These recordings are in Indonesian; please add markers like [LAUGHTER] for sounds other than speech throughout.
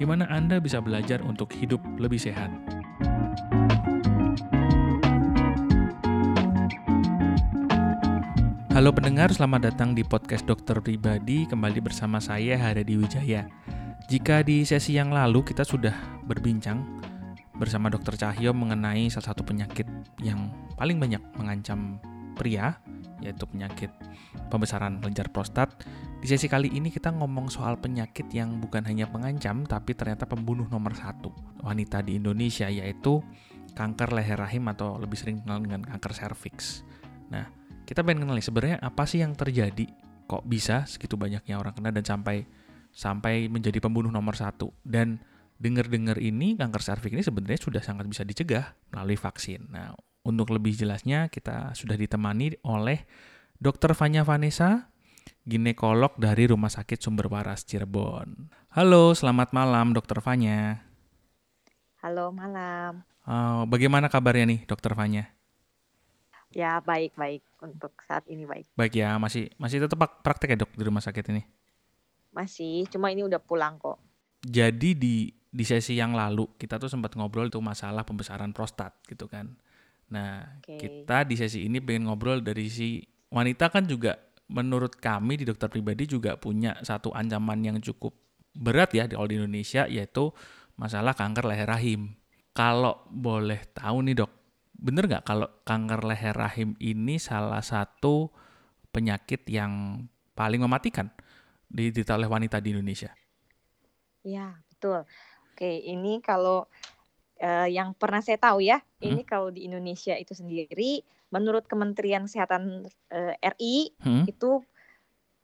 di mana Anda bisa belajar untuk hidup lebih sehat. Halo pendengar, selamat datang di podcast Dokter Pribadi. Kembali bersama saya Haradi Wijaya. Jika di sesi yang lalu kita sudah berbincang bersama Dokter Cahyo mengenai salah satu penyakit yang paling banyak mengancam pria, yaitu penyakit pembesaran kelenjar prostat. Di sesi kali ini kita ngomong soal penyakit yang bukan hanya mengancam, tapi ternyata pembunuh nomor satu wanita di Indonesia, yaitu kanker leher rahim atau lebih sering dikenal dengan kanker serviks. Nah, kita pengen kenal nih sebenarnya apa sih yang terjadi? Kok bisa segitu banyaknya orang kena dan sampai sampai menjadi pembunuh nomor satu? Dan dengar-dengar ini kanker serviks ini sebenarnya sudah sangat bisa dicegah melalui vaksin. Nah, untuk lebih jelasnya kita sudah ditemani oleh Dr. Fanya Vanessa, ginekolog dari Rumah Sakit Sumber Waras Cirebon. Halo, selamat malam Dr. Fanya. Halo, malam. Uh, bagaimana kabarnya nih Dr. Fanya? Ya, baik-baik untuk saat ini baik. Baik ya, masih masih tetap praktek ya dok di rumah sakit ini? Masih, cuma ini udah pulang kok. Jadi di di sesi yang lalu kita tuh sempat ngobrol itu masalah pembesaran prostat gitu kan. Nah, okay. kita di sesi ini pengen ngobrol dari si wanita kan juga menurut kami di dokter pribadi juga punya satu ancaman yang cukup berat ya di all di Indonesia yaitu masalah kanker leher rahim. Kalau boleh tahu nih dok, bener nggak kalau kanker leher rahim ini salah satu penyakit yang paling mematikan diderita oleh wanita di Indonesia? Ya betul. Oke, ini kalau uh, yang pernah saya tahu ya, hmm. ini kalau di Indonesia itu sendiri, menurut Kementerian Kesehatan uh, eh, RI hmm. itu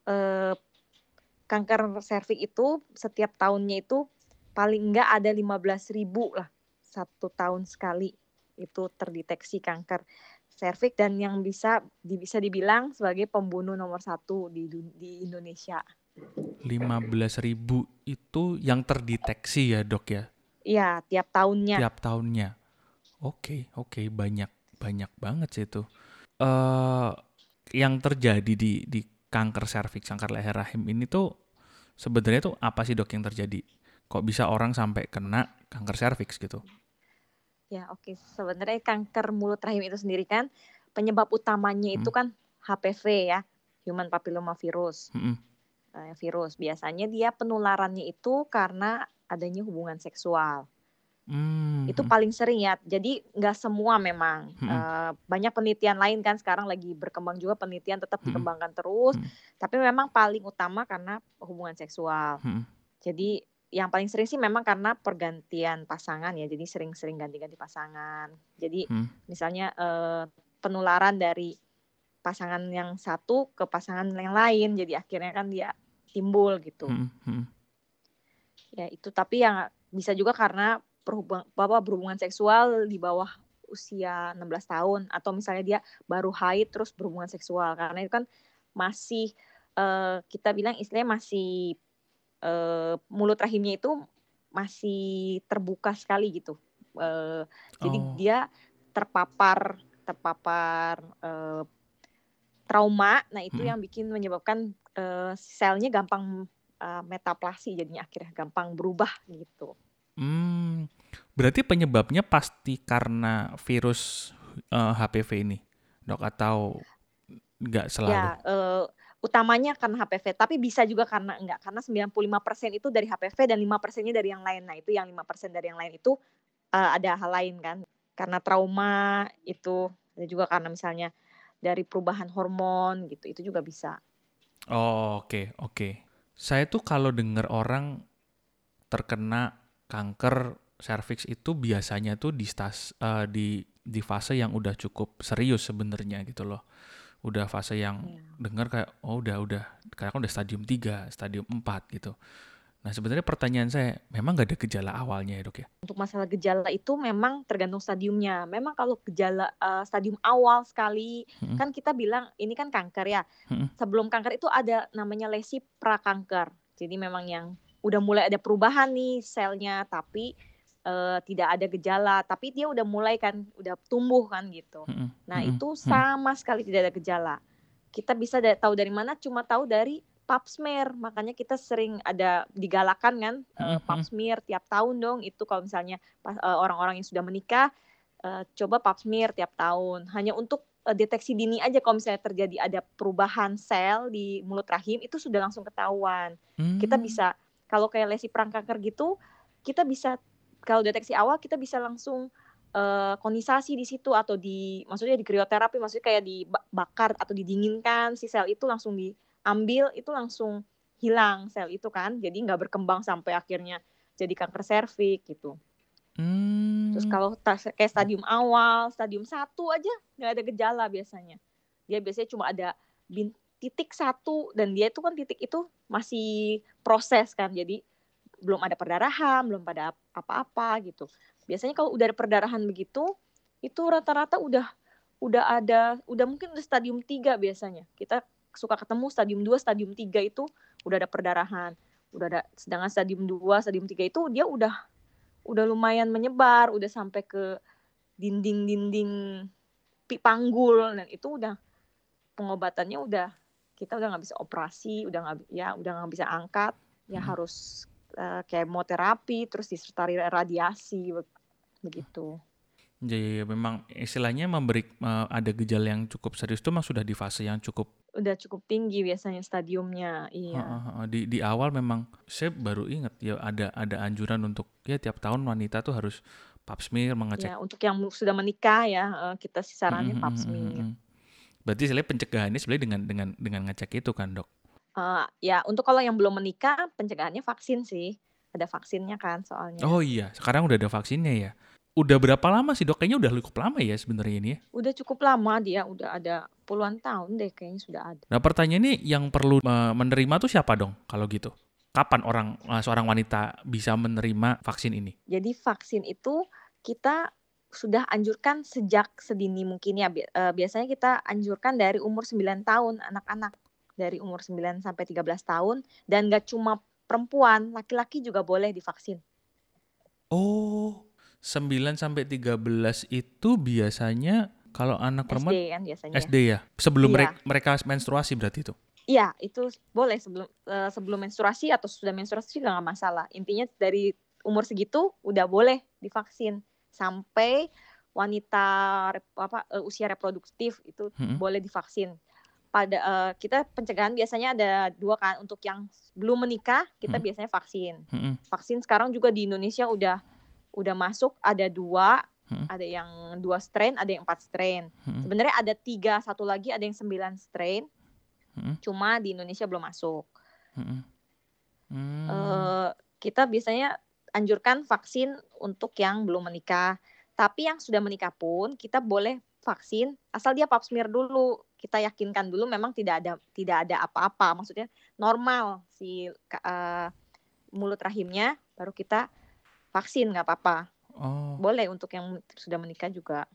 uh, kanker serviks itu setiap tahunnya itu paling enggak ada 15 ribu lah satu tahun sekali itu terdeteksi kanker serviks dan yang bisa bisa dibilang sebagai pembunuh nomor satu di di Indonesia. 15 ribu itu yang terdeteksi ya dok ya? Iya, tiap tahunnya. Tiap tahunnya. Oke, oke, banyak banyak banget sih itu. Uh, yang terjadi di di kanker serviks, kanker leher rahim ini tuh sebenarnya tuh apa sih dok yang terjadi? Kok bisa orang sampai kena kanker serviks gitu? Ya oke, okay. sebenarnya kanker mulut rahim itu sendiri kan penyebab utamanya hmm. itu kan HPV ya, human papilloma virus. Hmm. Uh, virus biasanya dia penularannya itu karena adanya hubungan seksual. Hmm. Itu paling sering ya. Jadi nggak semua memang. Hmm. Uh, banyak penelitian lain kan sekarang lagi berkembang juga penelitian tetap hmm. dikembangkan terus. Hmm. Tapi memang paling utama karena hubungan seksual. Hmm. Jadi yang paling sering sih memang karena pergantian pasangan ya. Jadi sering-sering ganti-ganti pasangan. Jadi hmm. misalnya uh, penularan dari pasangan yang satu ke pasangan yang lain. Jadi akhirnya kan dia timbul gitu. Hmm. Hmm ya itu. Tapi yang bisa juga karena perhubungan bapak berhubungan seksual di bawah usia 16 tahun. Atau misalnya dia baru haid terus berhubungan seksual. Karena itu kan masih uh, kita bilang istilahnya masih uh, mulut rahimnya itu masih terbuka sekali gitu. Uh, jadi oh. dia terpapar terpapar uh, trauma. Nah itu hmm. yang bikin menyebabkan uh, selnya gampang uh, metaplasi jadinya akhirnya gampang berubah gitu. Hmm, berarti penyebabnya pasti karena virus uh, eh, HPV ini, dok atau enggak selalu? Ya, uh, utamanya karena HPV, tapi bisa juga karena enggak, karena 95% itu dari HPV dan 5 persennya dari yang lain. Nah itu yang 5% dari yang lain itu uh, ada hal lain kan, karena trauma itu, ada juga karena misalnya dari perubahan hormon gitu, itu juga bisa. Oh oke okay, oke. Okay saya tuh kalau dengar orang terkena kanker serviks itu biasanya tuh di stas uh, di di fase yang udah cukup serius sebenarnya gitu loh. Udah fase yang yeah. dengar kayak oh udah udah kayak udah stadium 3, stadium 4 gitu. Nah sebenarnya pertanyaan saya, memang nggak ada gejala awalnya ya dok ya? Untuk masalah gejala itu memang tergantung stadiumnya. Memang kalau gejala uh, stadium awal sekali, hmm. kan kita bilang ini kan kanker ya. Hmm. Sebelum kanker itu ada namanya lesi prakanker. Jadi memang yang udah mulai ada perubahan nih selnya, tapi uh, tidak ada gejala. Tapi dia udah mulai kan, udah tumbuh kan gitu. Hmm. Nah hmm. itu sama sekali tidak ada gejala. Kita bisa tahu dari mana? Cuma tahu dari pap smear. Makanya kita sering ada digalakan kan uh, pap smear tiap tahun dong. Itu kalau misalnya uh, orang-orang yang sudah menikah uh, coba pap smear tiap tahun. Hanya untuk uh, deteksi dini aja kalau misalnya terjadi ada perubahan sel di mulut rahim itu sudah langsung ketahuan. Hmm. kita bisa kalau kayak lesi perang kanker gitu kita bisa kalau deteksi awal kita bisa langsung uh, kondisasi di situ atau di maksudnya di krioterapi maksudnya kayak dibakar atau didinginkan si sel itu langsung di ambil itu langsung hilang sel itu kan. Jadi nggak berkembang sampai akhirnya jadi kanker serviks gitu. Hmm. terus kalau kayak stadium awal stadium satu aja nggak ada gejala biasanya. Dia biasanya cuma ada bin, titik satu dan dia itu kan titik itu masih proses kan. Jadi belum ada perdarahan belum pada apa-apa gitu. Biasanya kalau udah ada perdarahan begitu itu rata-rata udah udah ada udah mungkin udah stadium tiga biasanya. Kita suka ketemu stadium 2, stadium 3 itu udah ada perdarahan. Udah ada sedangkan stadium 2, stadium 3 itu dia udah udah lumayan menyebar, udah sampai ke dinding-dinding panggul dan itu udah pengobatannya udah kita udah nggak bisa operasi, udah nggak ya udah nggak bisa angkat, ya hmm. harus uh, kemoterapi terus disertai radiasi begitu. Jadi memang istilahnya memberi uh, ada gejala yang cukup serius itu memang sudah di fase yang cukup udah cukup tinggi biasanya stadiumnya. Iya. Uh, uh, uh, di di awal memang saya baru ingat ya ada ada anjuran untuk ya tiap tahun wanita tuh harus pap smear mengecek. Ya, untuk yang sudah menikah ya uh, kita sih saranin mm -hmm, pap smear. Mm -hmm. Berarti sebenarnya pencegahannya sebenarnya dengan dengan dengan ngecek itu kan, Dok? Uh, ya, untuk kalau yang belum menikah pencegahannya vaksin sih. Ada vaksinnya kan soalnya. Oh iya, sekarang udah ada vaksinnya ya. Udah berapa lama sih dok? Kayaknya udah cukup lama ya sebenarnya ini ya. Udah cukup lama dia, udah ada puluhan tahun deh kayaknya sudah ada. Nah pertanyaannya yang perlu menerima tuh siapa dong kalau gitu? Kapan orang uh, seorang wanita bisa menerima vaksin ini? Jadi vaksin itu kita sudah anjurkan sejak sedini mungkin ya. Uh, biasanya kita anjurkan dari umur 9 tahun anak-anak. Dari umur 9 sampai 13 tahun. Dan gak cuma perempuan, laki-laki juga boleh divaksin. Oh, 9 sampai 13 itu biasanya kalau anak perempuan SD kan biasanya. SD ya. Sebelum iya. mereka menstruasi berarti itu. Iya, itu boleh sebelum uh, sebelum menstruasi atau sudah menstruasi juga nggak masalah. Intinya dari umur segitu udah boleh divaksin sampai wanita rep, apa uh, usia reproduktif itu hmm. boleh divaksin. Pada uh, kita pencegahan biasanya ada dua kan untuk yang belum menikah kita hmm. biasanya vaksin. Hmm. Vaksin sekarang juga di Indonesia udah udah masuk ada dua hmm. ada yang dua strain ada yang empat strain hmm. sebenarnya ada tiga satu lagi ada yang sembilan strain hmm. cuma di Indonesia belum masuk hmm. Hmm. Uh, kita biasanya anjurkan vaksin untuk yang belum menikah tapi yang sudah menikah pun kita boleh vaksin asal dia pap smear dulu kita yakinkan dulu memang tidak ada tidak ada apa-apa maksudnya normal si uh, mulut rahimnya baru kita vaksin nggak apa-apa. Oh. Boleh untuk yang sudah menikah juga.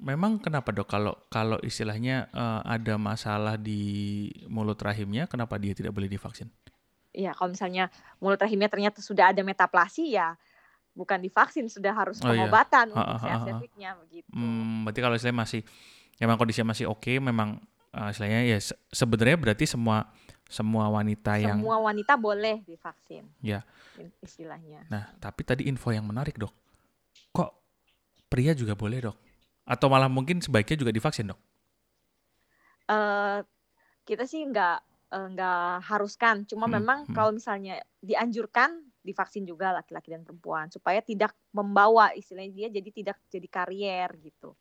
Memang kenapa dok kalau kalau istilahnya uh, ada masalah di mulut rahimnya, kenapa dia tidak boleh divaksin? Iya, kalau misalnya mulut rahimnya ternyata sudah ada metaplasi ya bukan divaksin sudah harus oh, iya. pengobatan iya. untuk begitu. Hmm, berarti kalau istilahnya masih memang kondisinya masih oke, okay, memang uh, istilahnya ya se sebenarnya berarti semua semua wanita semua yang semua wanita boleh divaksin. Ya. Istilahnya. Nah, tapi tadi info yang menarik, Dok. Kok pria juga boleh, Dok? Atau malah mungkin sebaiknya juga divaksin, Dok? Uh, kita sih nggak uh, nggak haruskan, cuma hmm, memang hmm. kalau misalnya dianjurkan divaksin juga laki-laki dan perempuan supaya tidak membawa istilahnya dia jadi tidak jadi karier gitu.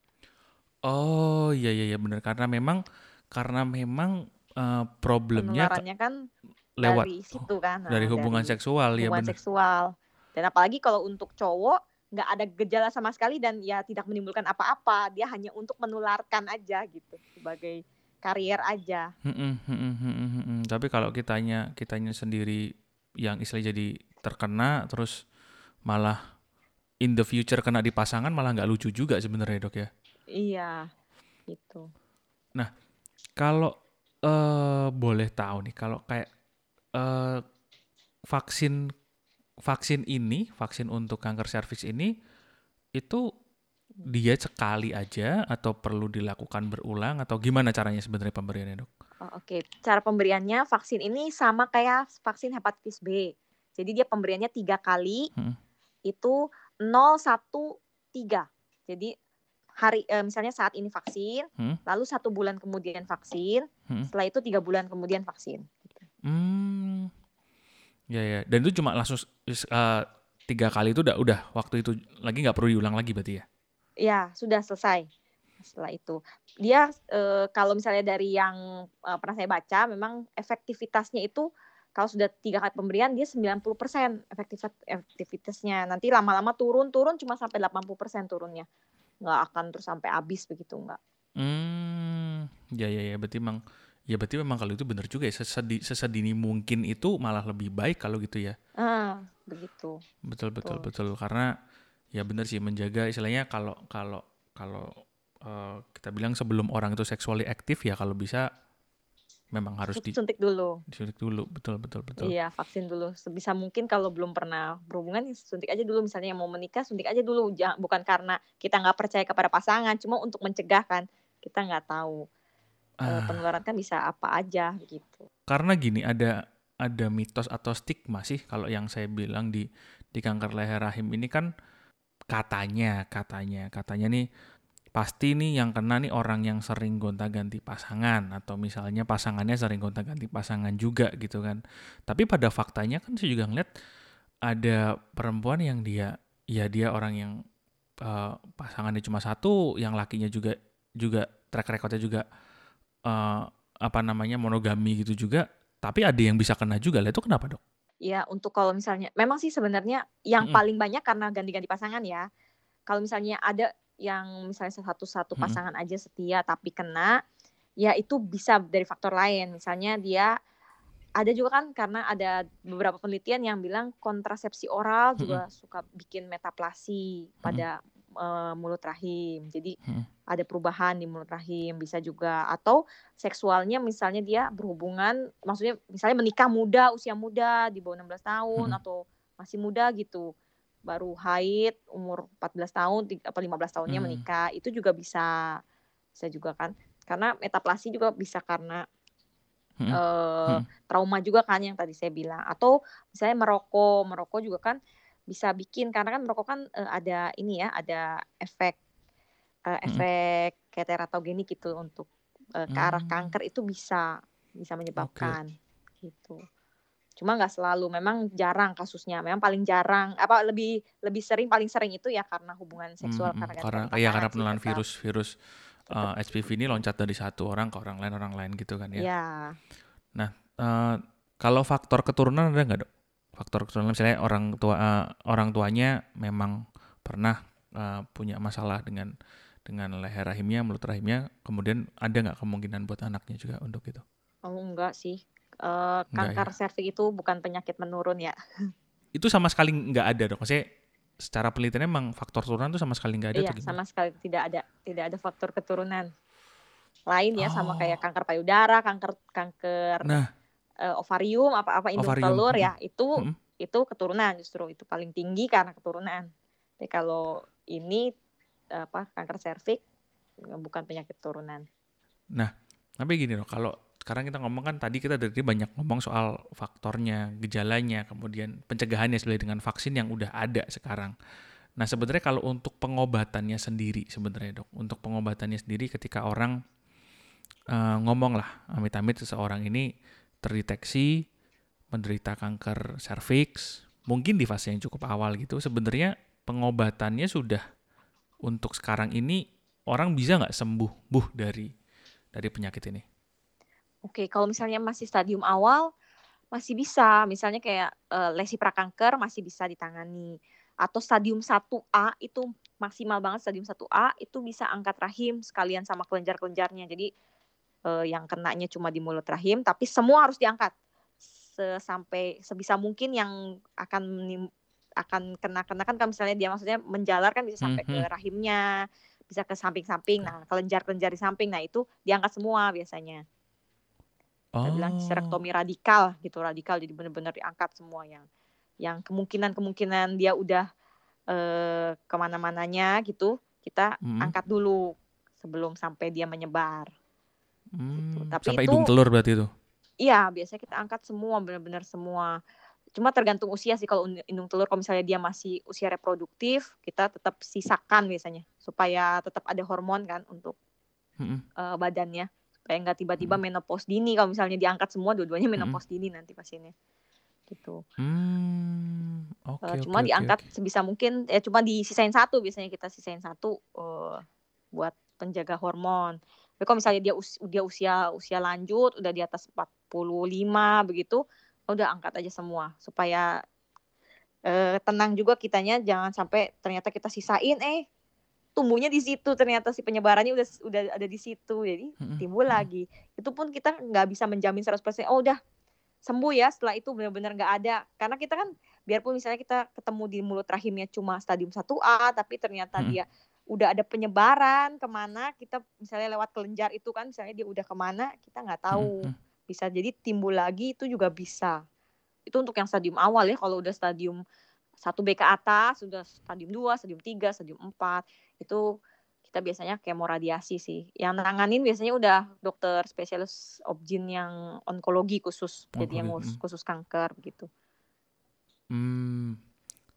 Oh iya iya, iya benar karena memang karena memang uh, problemnya kan lewat dari situ kan dari nah, hubungan dari seksual ya, hubungan ya seksual dan apalagi kalau untuk cowok nggak ada gejala sama sekali dan ya tidak menimbulkan apa-apa dia hanya untuk menularkan aja gitu sebagai karier aja hmm, hmm, hmm, hmm, hmm. tapi kalau kitanya kitanya sendiri yang istilah jadi terkena terus malah in the future kena di pasangan malah nggak lucu juga sebenarnya dok ya. Iya, itu. Nah, kalau uh, boleh tahu nih, kalau kayak uh, vaksin vaksin ini, vaksin untuk kanker serviks ini itu dia sekali aja atau perlu dilakukan berulang atau gimana caranya sebenarnya pemberiannya dok? Oh, Oke, okay. cara pemberiannya vaksin ini sama kayak vaksin hepatitis B. Jadi dia pemberiannya tiga kali. Hmm. Itu 013. Jadi hari eh, misalnya saat ini vaksin, hmm? lalu satu bulan kemudian vaksin, hmm? setelah itu tiga bulan kemudian vaksin. Hmm, ya ya. Dan itu cuma langsung uh, tiga kali itu udah udah waktu itu lagi nggak perlu diulang lagi berarti ya? Ya sudah selesai. Setelah itu dia eh, kalau misalnya dari yang eh, pernah saya baca, memang efektivitasnya itu kalau sudah tiga kali pemberian dia 90% efektivitas efektivitasnya. Nanti lama-lama turun turun cuma sampai 80% turunnya. Nggak akan terus sampai habis begitu enggak. Hmm, ya ya ya berarti memang ya berarti memang kalau itu benar juga ya sesedi, sesedini mungkin itu malah lebih baik kalau gitu ya. Ah, begitu. Betul betul betul, betul. karena ya benar sih menjaga istilahnya kalau kalau kalau uh, kita bilang sebelum orang itu seksually aktif ya kalau bisa memang harus disuntik dulu. Disuntik dulu, betul betul betul. Iya, vaksin dulu. Sebisa mungkin kalau belum pernah berhubungan ya suntik aja dulu. Misalnya yang mau menikah suntik aja dulu. Jangan, bukan karena kita nggak percaya kepada pasangan, cuma untuk mencegah kan. Kita nggak tahu uh, penularan kan bisa apa aja gitu. Karena gini ada ada mitos atau stigma sih kalau yang saya bilang di di kanker leher rahim ini kan katanya katanya katanya nih pasti nih yang kena nih orang yang sering gonta-ganti pasangan atau misalnya pasangannya sering gonta-ganti pasangan juga gitu kan. Tapi pada faktanya kan saya juga ngeliat ada perempuan yang dia ya dia orang yang uh, pasangannya cuma satu, yang lakinya juga juga track recordnya juga uh, apa namanya monogami gitu juga. Tapi ada yang bisa kena juga lah itu kenapa dok? Ya untuk kalau misalnya memang sih sebenarnya yang -hmm. paling banyak karena ganti-ganti pasangan ya. Kalau misalnya ada yang misalnya satu-satu pasangan hmm. aja setia tapi kena, ya itu bisa dari faktor lain. Misalnya dia ada juga kan karena ada beberapa penelitian yang bilang kontrasepsi oral hmm. juga suka bikin metaplasi hmm. pada uh, mulut rahim. Jadi hmm. ada perubahan di mulut rahim bisa juga atau seksualnya misalnya dia berhubungan maksudnya misalnya menikah muda, usia muda di bawah 16 tahun hmm. atau masih muda gitu baru haid umur 14 tahun apa 15 tahunnya hmm. menikah itu juga bisa bisa juga kan karena metaplasi juga bisa karena hmm. Uh, hmm. trauma juga kan yang tadi saya bilang atau misalnya merokok merokok juga kan bisa bikin karena kan merokok kan uh, ada ini ya ada efek uh, efek hmm. kayak teratogenik gitu untuk uh, ke arah hmm. kanker itu bisa bisa menyebabkan okay. gitu cuma nggak selalu memang jarang kasusnya memang paling jarang apa lebih lebih sering paling sering itu ya karena hubungan seksual hmm, karena karena iya karena penularan virus virus uh, eh, HPV ini loncat dari satu orang ke orang lain orang lain gitu kan ya. ya. Nah uh, kalau faktor keturunan ada nggak dok? Faktor keturunan misalnya orang tua uh, orang tuanya memang pernah uh, punya masalah dengan dengan leher rahimnya, mulut rahimnya, kemudian ada nggak kemungkinan buat anaknya juga untuk itu? Oh enggak sih, uh, kanker ya? serviks itu bukan penyakit menurun ya. [LAUGHS] Itu sama sekali nggak ada dong. Maksudnya secara penelitian emang faktor turunan itu sama sekali nggak ada Iya, sama sekali tidak ada. Tidak ada faktor keturunan. Lain ya oh. sama kayak kanker payudara, kanker kanker nah. uh, ovarium, apa-apa induk telur ya, itu hmm. itu keturunan justru itu paling tinggi karena keturunan. Tapi kalau ini apa kanker serviks bukan penyakit turunan. Nah, tapi gini loh, kalau sekarang kita ngomong kan tadi kita dari banyak ngomong soal faktornya, gejalanya, kemudian pencegahannya sebenarnya dengan vaksin yang udah ada sekarang. Nah sebenarnya kalau untuk pengobatannya sendiri sebenarnya dok, untuk pengobatannya sendiri ketika orang uh, ngomong lah amit-amit seseorang ini terdeteksi menderita kanker serviks, mungkin di fase yang cukup awal gitu, sebenarnya pengobatannya sudah untuk sekarang ini orang bisa nggak sembuh buh dari dari penyakit ini? Oke, kalau misalnya masih stadium awal, masih bisa. Misalnya kayak uh, lesi prakanker masih bisa ditangani. Atau stadium 1A itu maksimal banget stadium 1A itu bisa angkat rahim sekalian sama kelenjar-kelenjarnya. Jadi uh, yang kenanya cuma di mulut rahim, tapi semua harus diangkat. sesampai sebisa mungkin yang akan akan kena kena kan kalau misalnya dia maksudnya menjalar kan bisa sampai mm -hmm. ke rahimnya, bisa ke samping-samping. Nah, kelenjar-kelenjar di samping, nah itu diangkat semua biasanya. Oh. Kita bilang histerektomi radikal gitu, radikal jadi benar-benar diangkat semua yang yang kemungkinan-kemungkinan dia udah eh, ke mana-mananya gitu, kita hmm. angkat dulu sebelum sampai dia menyebar. Gitu. Hmm, gitu. Tapi sampai itu, hidung telur berarti itu? Iya, biasanya kita angkat semua, benar-benar semua. Cuma tergantung usia sih kalau indung telur kalau misalnya dia masih usia reproduktif, kita tetap sisakan biasanya supaya tetap ada hormon kan untuk hmm. uh, badannya supaya nggak tiba-tiba hmm. menopause dini kalau misalnya diangkat semua dua-duanya menopause hmm. dini nanti pasiennya gitu. Hmm, okay, uh, cuma okay, diangkat okay. sebisa mungkin ya cuma disisain satu biasanya kita sisain satu uh, buat penjaga hormon. Tapi kalau misalnya dia us dia usia usia lanjut udah di atas 45 begitu, udah angkat aja semua supaya uh, tenang juga kitanya jangan sampai ternyata kita sisain eh tumbuhnya di situ ternyata si penyebarannya udah udah ada di situ. Jadi timbul lagi. Itu pun kita nggak bisa menjamin 100% oh udah sembuh ya setelah itu benar-benar nggak ada. Karena kita kan biarpun misalnya kita ketemu di mulut rahimnya cuma stadium 1A tapi ternyata hmm. dia udah ada penyebaran ke mana kita misalnya lewat kelenjar itu kan misalnya dia udah ke mana kita nggak tahu. Hmm. bisa jadi timbul lagi itu juga bisa. Itu untuk yang stadium awal ya kalau udah stadium 1B ke atas sudah stadium 2, stadium 3, stadium 4 itu kita biasanya kemoradiasi sih. Yang nanganin biasanya udah dokter spesialis obgyn yang onkologi khusus, onkologi. jadi yang hmm. khusus kanker begitu. Hmm.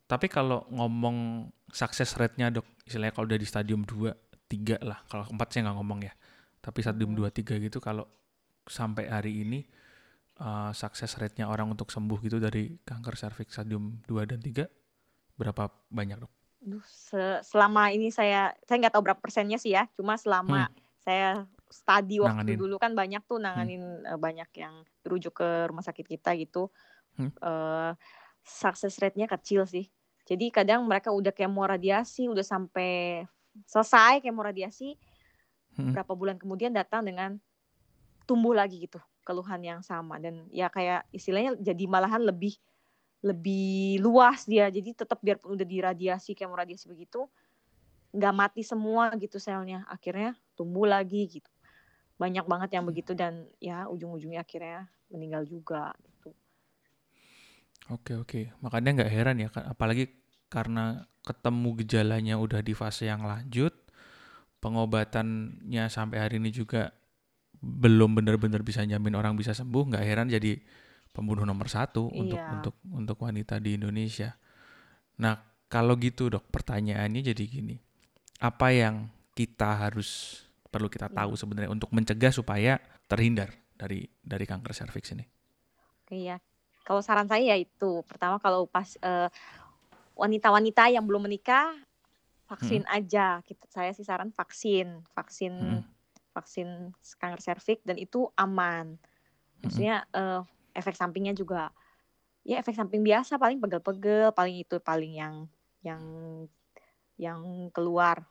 Tapi kalau ngomong sukses rate-nya dok, istilahnya kalau udah di stadium 2, 3 lah. Kalau 4 saya nggak ngomong ya. Tapi stadium hmm. 2, 3 gitu kalau sampai hari ini uh, sukses rate-nya orang untuk sembuh gitu dari kanker serviks stadium 2 dan 3 berapa banyak dok? Duh, se selama ini saya saya nggak tahu berapa persennya sih ya cuma selama hmm. saya studi waktu nanganin. dulu kan banyak tuh nanganin hmm. banyak yang rujuk ke rumah sakit kita gitu hmm. uh, success rate-nya kecil sih jadi kadang mereka udah kemo radiasi udah sampai selesai kemo radiasi hmm. berapa bulan kemudian datang dengan tumbuh lagi gitu keluhan yang sama. Dan ya kayak istilahnya jadi malahan lebih lebih luas dia. Jadi tetap biarpun udah diradiasi kayak radiasi begitu nggak mati semua gitu selnya. Akhirnya tumbuh lagi gitu. Banyak banget yang begitu dan ya ujung-ujungnya akhirnya meninggal juga gitu. Oke oke. Makanya nggak heran ya apalagi karena ketemu gejalanya udah di fase yang lanjut pengobatannya sampai hari ini juga belum benar-benar bisa jamin orang bisa sembuh nggak heran jadi pembunuh nomor satu iya. untuk untuk untuk wanita di Indonesia. Nah kalau gitu dok, pertanyaannya jadi gini, apa yang kita harus perlu kita iya. tahu sebenarnya untuk mencegah supaya terhindar dari dari kanker serviks ini? Oke ya, kalau saran saya ya itu pertama kalau pas wanita wanita-wanita yang belum menikah vaksin hmm. aja. Kita saya sih saran vaksin, vaksin hmm. Vaksin kanker serviks dan itu aman. Maksudnya uh, efek sampingnya juga ya efek samping biasa paling pegel-pegel paling itu paling yang yang yang keluar.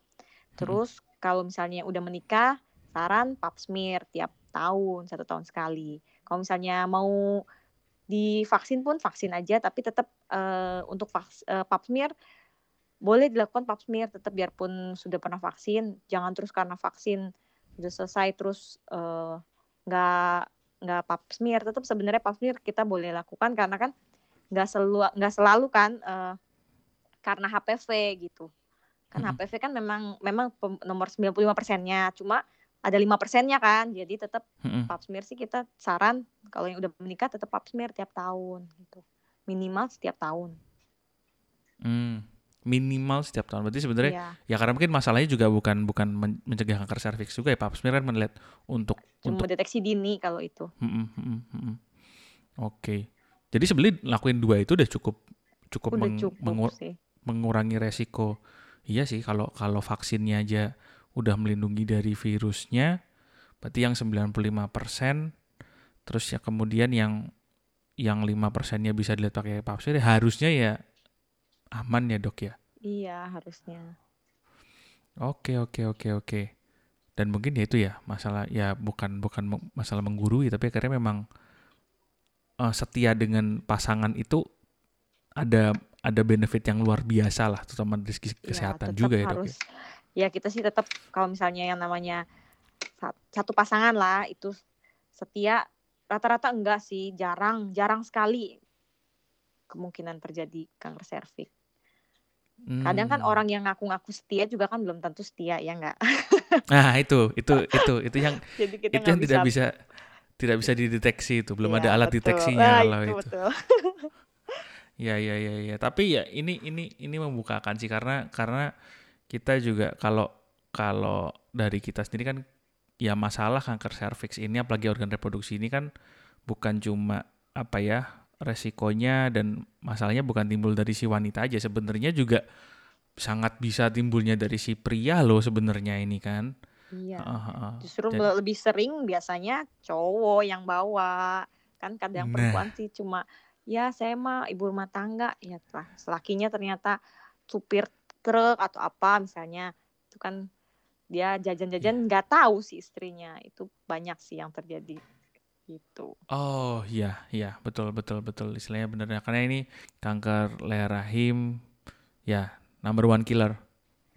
Terus kalau misalnya udah menikah saran pap smear tiap tahun satu tahun sekali. Kalau misalnya mau divaksin pun vaksin aja tapi tetap uh, untuk vaks, uh, pap smear boleh dilakukan pap smear tetap biarpun sudah pernah vaksin jangan terus karena vaksin sudah selesai terus nggak uh, nggak pap smear. Tetap sebenarnya pap smear kita boleh lakukan karena kan nggak selalu nggak selalu kan uh, karena HPV gitu. Kan hmm. HPV kan memang memang nomor 95 persennya. Cuma ada lima persennya kan jadi tetap hmm. pap smear sih kita saran kalau yang udah menikah tetap pap smear tiap tahun gitu. Minimal setiap tahun. Hmm minimal setiap tahun. Berarti sebenarnya iya. ya karena mungkin masalahnya juga bukan bukan mencegah kanker serviks juga ya Pak Smear kan melihat untuk Cuma untuk deteksi dini kalau itu. Hmm, hmm, hmm, hmm. Oke. Okay. Jadi sebenarnya lakuin dua itu udah cukup cukup, udah meng, cukup mengur sih. mengurangi resiko. Iya sih kalau kalau vaksinnya aja udah melindungi dari virusnya berarti yang 95% terus ya kemudian yang yang lima persennya bisa dilihat pakai pap smear harusnya ya aman ya dok ya? Iya harusnya. Oke oke oke oke. Dan mungkin ya itu ya masalah ya bukan bukan masalah menggurui tapi akhirnya memang uh, setia dengan pasangan itu ada ada benefit yang luar biasa lah, terutama dari segi iya, kesehatan ya, juga ya dok. Ya? ya kita sih tetap kalau misalnya yang namanya satu pasangan lah itu setia rata-rata enggak sih jarang jarang sekali kemungkinan terjadi kanker serviks. Kadang kan hmm. orang yang ngaku-ngaku setia juga kan belum tentu setia ya enggak. Nah itu itu itu itu yang [LAUGHS] Jadi kita itu yang bisa... tidak bisa tidak bisa dideteksi itu belum ya, ada alat betul. deteksinya nah, kalau itu. itu. [LAUGHS] ya ya ya ya tapi ya ini ini ini membukakan sih karena karena kita juga kalau kalau dari kita sendiri kan ya masalah kanker serviks ini apalagi organ reproduksi ini kan bukan cuma apa ya resikonya dan masalahnya bukan timbul dari si wanita aja sebenarnya juga sangat bisa timbulnya dari si pria loh sebenarnya ini kan. Iya. Uh, uh, justru dan, lebih sering biasanya cowok yang bawa. Kan kadang nah. perempuan sih cuma ya saya mah ibu rumah tangga. Ya lah selakinya ternyata supir truk atau apa misalnya. Itu kan dia jajan-jajan iya. nggak -jajan tahu si istrinya. Itu banyak sih yang terjadi gitu. Oh iya iya betul betul betul istilahnya benar ya karena ini kanker leher rahim ya number one killer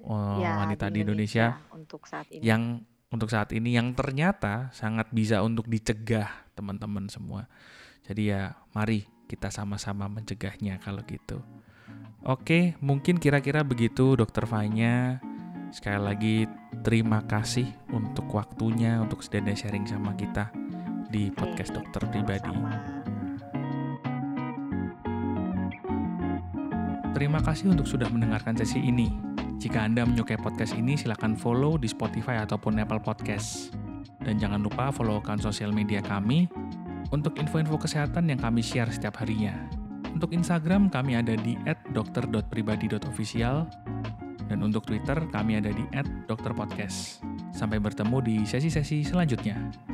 oh, ya, wanita di Indonesia, Indonesia untuk saat ini. Yang untuk saat ini yang ternyata sangat bisa untuk dicegah teman-teman semua. Jadi ya mari kita sama-sama mencegahnya kalau gitu. Oke, mungkin kira-kira begitu Dokter Fanya. Sekali lagi terima kasih untuk waktunya untuk sudah sharing sama kita di podcast dokter pribadi. Terima kasih untuk sudah mendengarkan sesi ini. Jika Anda menyukai podcast ini, silakan follow di Spotify ataupun Apple Podcast. Dan jangan lupa follow akun sosial media kami untuk info-info kesehatan yang kami share setiap harinya. Untuk Instagram, kami ada di @dokter.pribadi.official dan untuk Twitter, kami ada di @dokterpodcast. Sampai bertemu di sesi-sesi selanjutnya.